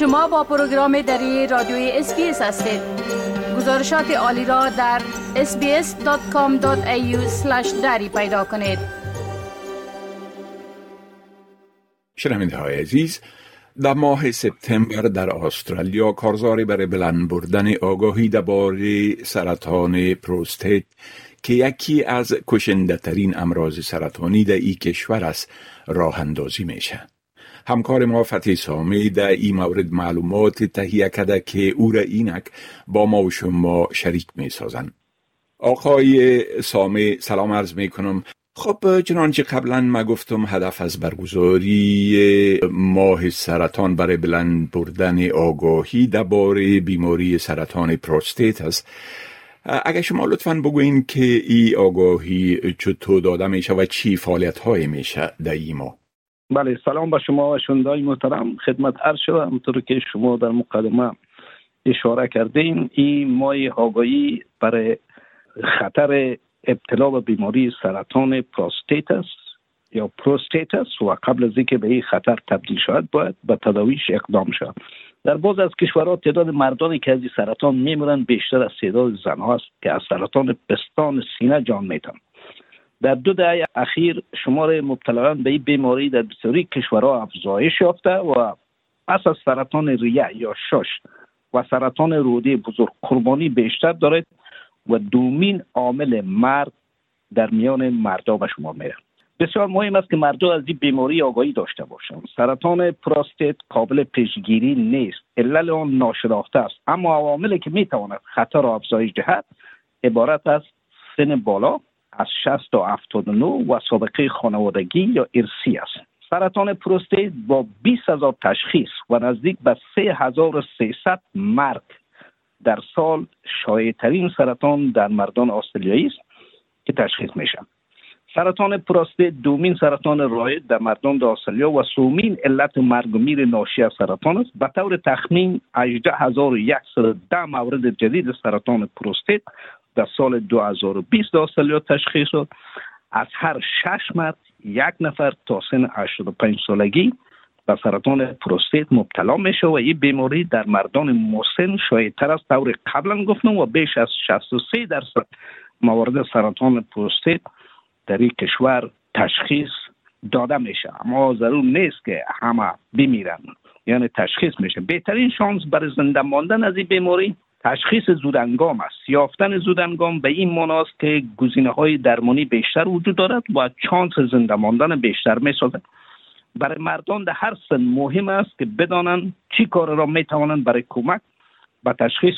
شما با پروگرام دری رادیوی SBS هستید گزارشات عالی را در sbs.com.au دری پیدا کنید شنونده های عزیز در ماه سپتامبر در استرالیا کارزاری برای بلند بردن آگاهی درباره سرطان پروستیت که یکی از کشنده ترین امراض سرطانی در ای کشور است راه اندازی میشه. همکار ما فتی سامی در این مورد معلومات تهیه کرده که او را اینک با ما و شما شریک می سازن. آقای سامی سلام عرض می کنم خب چنانچه قبلا ما گفتم هدف از برگزاری ماه سرطان برای بلند بردن آگاهی درباره بیماری سرطان پروستیت است. اگر شما لطفا بگوین که ای آگاهی چطور داده میشه و چی فعالیت های میشه در ای ماه؟ بله سلام با شما و شندای محترم. خدمت عرض شده همطور که شما در مقدمه اشاره کردین این ماه آگاهی برای خطر ابتلا به بیماری سرطان پروستیت است یا پروستیت است و قبل از اینکه به این خطر تبدیل شود باید به تداویش اقدام شود. در باز از کشورها تعداد مردانی که از سرطان میمونند بیشتر از تعداد زنها است که از سرطان پستان سینه جان میتن در دو دهه اخیر شمار مبتلایان به این بیماری در بسیاری کشورها افزایش یافته و پس از سرطان ریه یا شش و سرطان روده بزرگ قربانی بیشتر دارد و دومین عامل مرد در میان مردا به شما میره بسیار مهم است که مردم از این بیماری آگاهی داشته باشند. سرطان پراستیت قابل پیشگیری نیست. علل آن ناشناخته است. اما عواملی که می‌تواند خطر را افزایش دهد عبارت از سن بالا از 60 تا 79 و سابقه خانوادگی یا ارثی است. سرطان پروستیت با 20 هزار تشخیص و نزدیک به 3300 مرگ در سال شایعترین سرطان در مردان استرالیایی است که تشخیص میشه سرطان پروستیت دومین سرطان رایج در مردم در استرالیا و سومین علت مرگ و میر ناشی از سرطان است. به طور تخمین 18110 مورد جدید سرطان پروستیت در سال 2020 در استرالیا تشخیص شد. از هر شش مرد یک نفر تا سن 85 سالگی به سرطان پروستیت مبتلا میشه و این بیماری در مردان مسن شایدتر از طور قبلا گفتم و بیش از 63 درصد موارد سرطان پروستیت در این کشور تشخیص داده میشه. اما ضرور نیست که همه بمیرن. یعنی تشخیص میشه. بهترین شانس برای زنده ماندن از این بیماری تشخیص زودنگام است. یافتن زودنگام به این است که گزینه های درمانی بیشتر وجود دارد و چانس زنده ماندن بیشتر می سازد برای مردان در هر سن مهم است که بدانند چی کار را می توانند برای کمک به تشخیص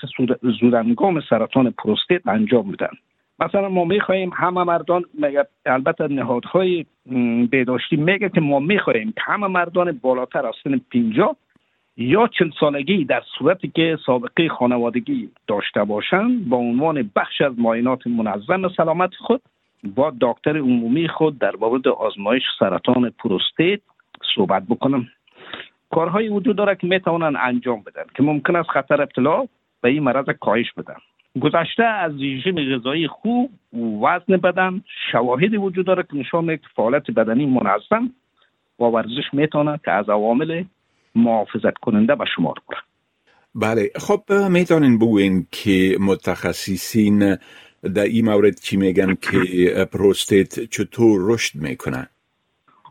زودنگام سرطان پروستیت انجام بدن مثلا ما می خواهیم همه مردان البته نهادهای بیداشتی میگه که ما می خواهیم که همه مردان بالاتر از سن 50 یا چل سالگی در صورتی که سابقه خانوادگی داشته باشند با عنوان بخش از معاینات منظم سلامت خود با دکتر عمومی خود در بابت آزمایش سرطان پروستیت صحبت بکنم. کارهایی وجود داره که می‌توانند انجام بدن که ممکن است خطر ابتلا به این مرض کاهش بدن. گذشته از رژیم غذایی خوب وزن بدن شواهدی وجود داره که نشان میده فعالیت بدنی منظم و ورزش می‌تونه که از عوامل محافظت کننده به شمار بره بله خب می‌تونین بگوین که متخصصین در این مورد چی میگن که پروستیت چطور رشد می‌کنه؟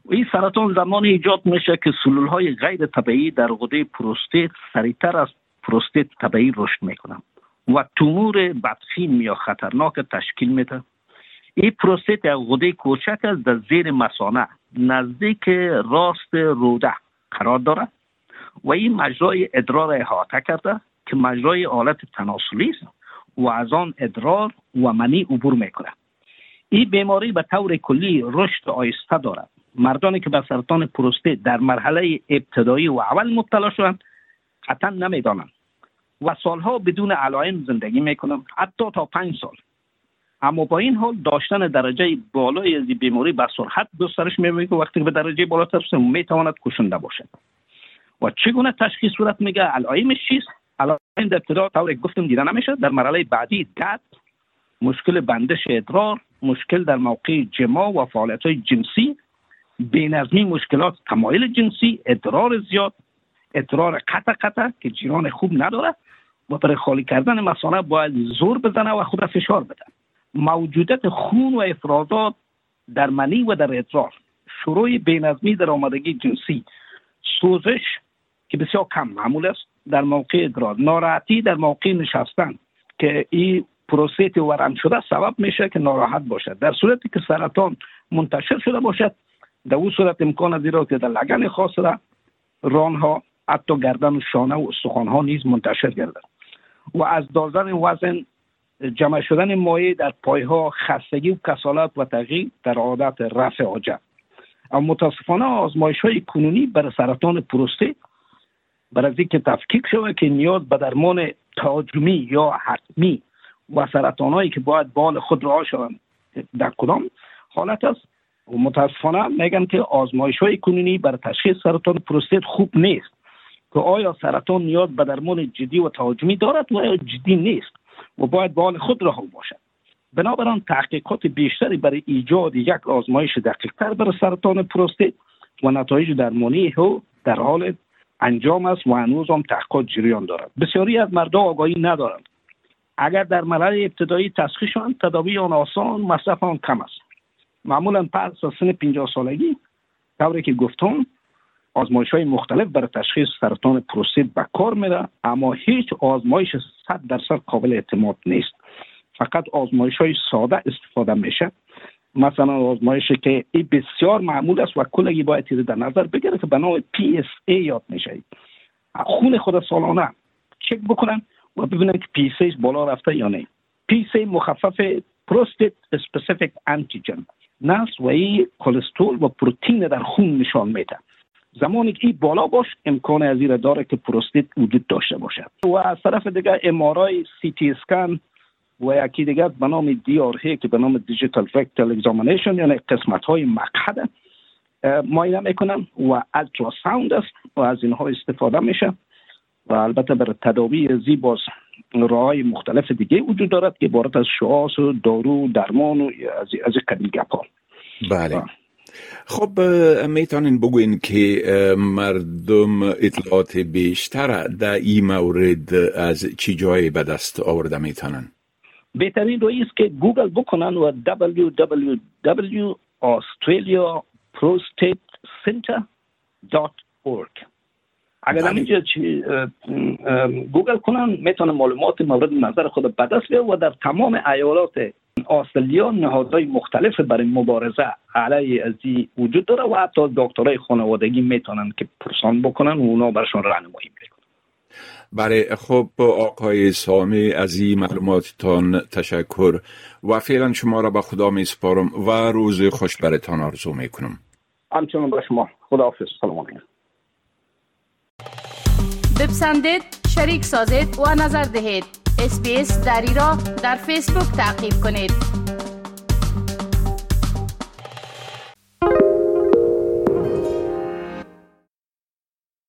این سرطان زمان ایجاد میشه که سلول های غیر طبیعی در غده پروستیت سریعتر از پروستیت طبیعی رشد می‌کنن و تومور بدخیم یا خطرناک تشکیل میده. این prostate یک غده کوچک است در زیر مثانه نزدیک راست روده قرار دارد. و این مجرای ادرار احاطه کرده که مجرای آلت تناسلی است و از آن ادرار و منی عبور می‌کنه این بیماری به طور کلی رشد آهسته دارد. مردانی که به سرطان prostate در مرحله ابتدایی و اول مبتلا شدند قطعا نمی‌دانند و سالها بدون علائم زندگی می‌کنند حتی تا پنج سال. اما با این حال داشتن درجه بالای از بیماری به سرعت گسترش می‌بینید که وقتی به درجه بالاتر رسید می‌تواند کشنده باشد. و چگونه تشخیص صورت میگه؟ علائمش چیست؟ علائم در ابتدا طور گفتم دیده نمیشه. در مرحله بعدی درد مشکل بندش ادرار مشکل در موقع جما و فعالیت های جنسی بینظمی مشکلات تمایل جنسی ادرار زیاد ادرار قطع قطع که جیران خوب نداره. و برای خالی کردن مسانه باید زور بزنه و خود فشار بده. موجودت خون و افرازات در منی و در ادرار. شروع بینظمی در آمدگی جنسی. سوزش که بسیار کم معمول است. در موقع ادرار ناراحتی در موقع نشستن که این پروستیت ورم شده سبب میشه که ناراحت باشد. در صورتی که سرطان منتشر شده باشد در اون صورت امکان از که در لگن خاص را ران ها حتی گردن و شانه و استخوان ها نیز منتشر گردد. و از دازن وزن جمع شدن مایع در پایها خستگی و کسالت و تغییر در عادت رفع حاجت. اما متاسفانه آزمایش های کنونی برای سرطان پروستیت بر از اینکه تفکیک شود که نیاز به درمان تهاجمی یا حتمی و سرطان هایی که باید بال خود را شوند در کدام حالت است و متاسفانه میگن که آزمایش های کنونی برای تشخیص سرطان prostate خوب نیست که آیا سرطان نیاز به درمان جدی و تهاجمی دارد و یا جدی نیست و باید به حال خود رها باشد. بنابراین تحقیقات بیشتری برای ایجاد یک آزمایش دقیقتر برای سرطان prostate و نتایج درمانی او در حال انجام است و هنوز هم تحقیقات جریان دارد. بسیاری از مردم آگاهی ندارند. اگر در مرحله ابتدایی تشخیص شوند تداوی آن آسان مصرف آن کم است. معمولا پس از سن 50 سالگی طوری که گفتم آزمایش های مختلف برای تشخیص سرطان پروستیت به کار میره اما هیچ آزمایش 100 درصد قابل اعتماد نیست. فقط آزمایش های ساده استفاده میشه. مثلا آزمایشی که ای بسیار معمول است و کلگی باید تیره در نظر بگیره که به نام PSA یاد میشه خون خود سالانه چک بکنن و ببینن که PSA بالا رفته یا نه. PSA مخفف prostate specific antigen است و ای کلسترول و پروتین در خون نشان میده. زمانی که این بالا باشه امکان ازی داره که prostate وجود داشته باشد. و از طرف دیگه MRI سی تی اسکن و یکی دیگه به نام DRE که به نام digital rectal examination یعنی قسمت های مقعد معاینه می‌کنن و ultrasound است و از اینها استفاده میشه و البته برای تداوی زی باز راه مختلف دیگه وجود دارد که عبارت از شعاس و دارو درمان و از از قبیل گپا بله. خب می‌تونین بگوین که مردم اطلاعات بیشتر در این مورد از چی جایی به دست آورده می‌تونن؟ بهترین روی است که گوگل بکنن و www.australiaprostatecenter.org اگر بله. اینجا گوگل کنن می‌تونن معلومات مورد نظر خود به دست و در تمام ایالات استرالیا نهادهای مختلف برای مبارزه علیه از وجود داره و حتی دکترای خانوادگی می‌تونن که پرسان بکنن و اونا برشان راهنمایی می‌کنن برای خب آقای سامی از این معلوماتتان تشکر و فعلا شما را به خدا می سپارم و روز خوش برتان آرزو می کنم همچنان به شما. خدا حافظ سلام علیکم. بپسندید شریک سازید و نظر دهید. اسپیس دری را در فیسبوک تعقیب کنید.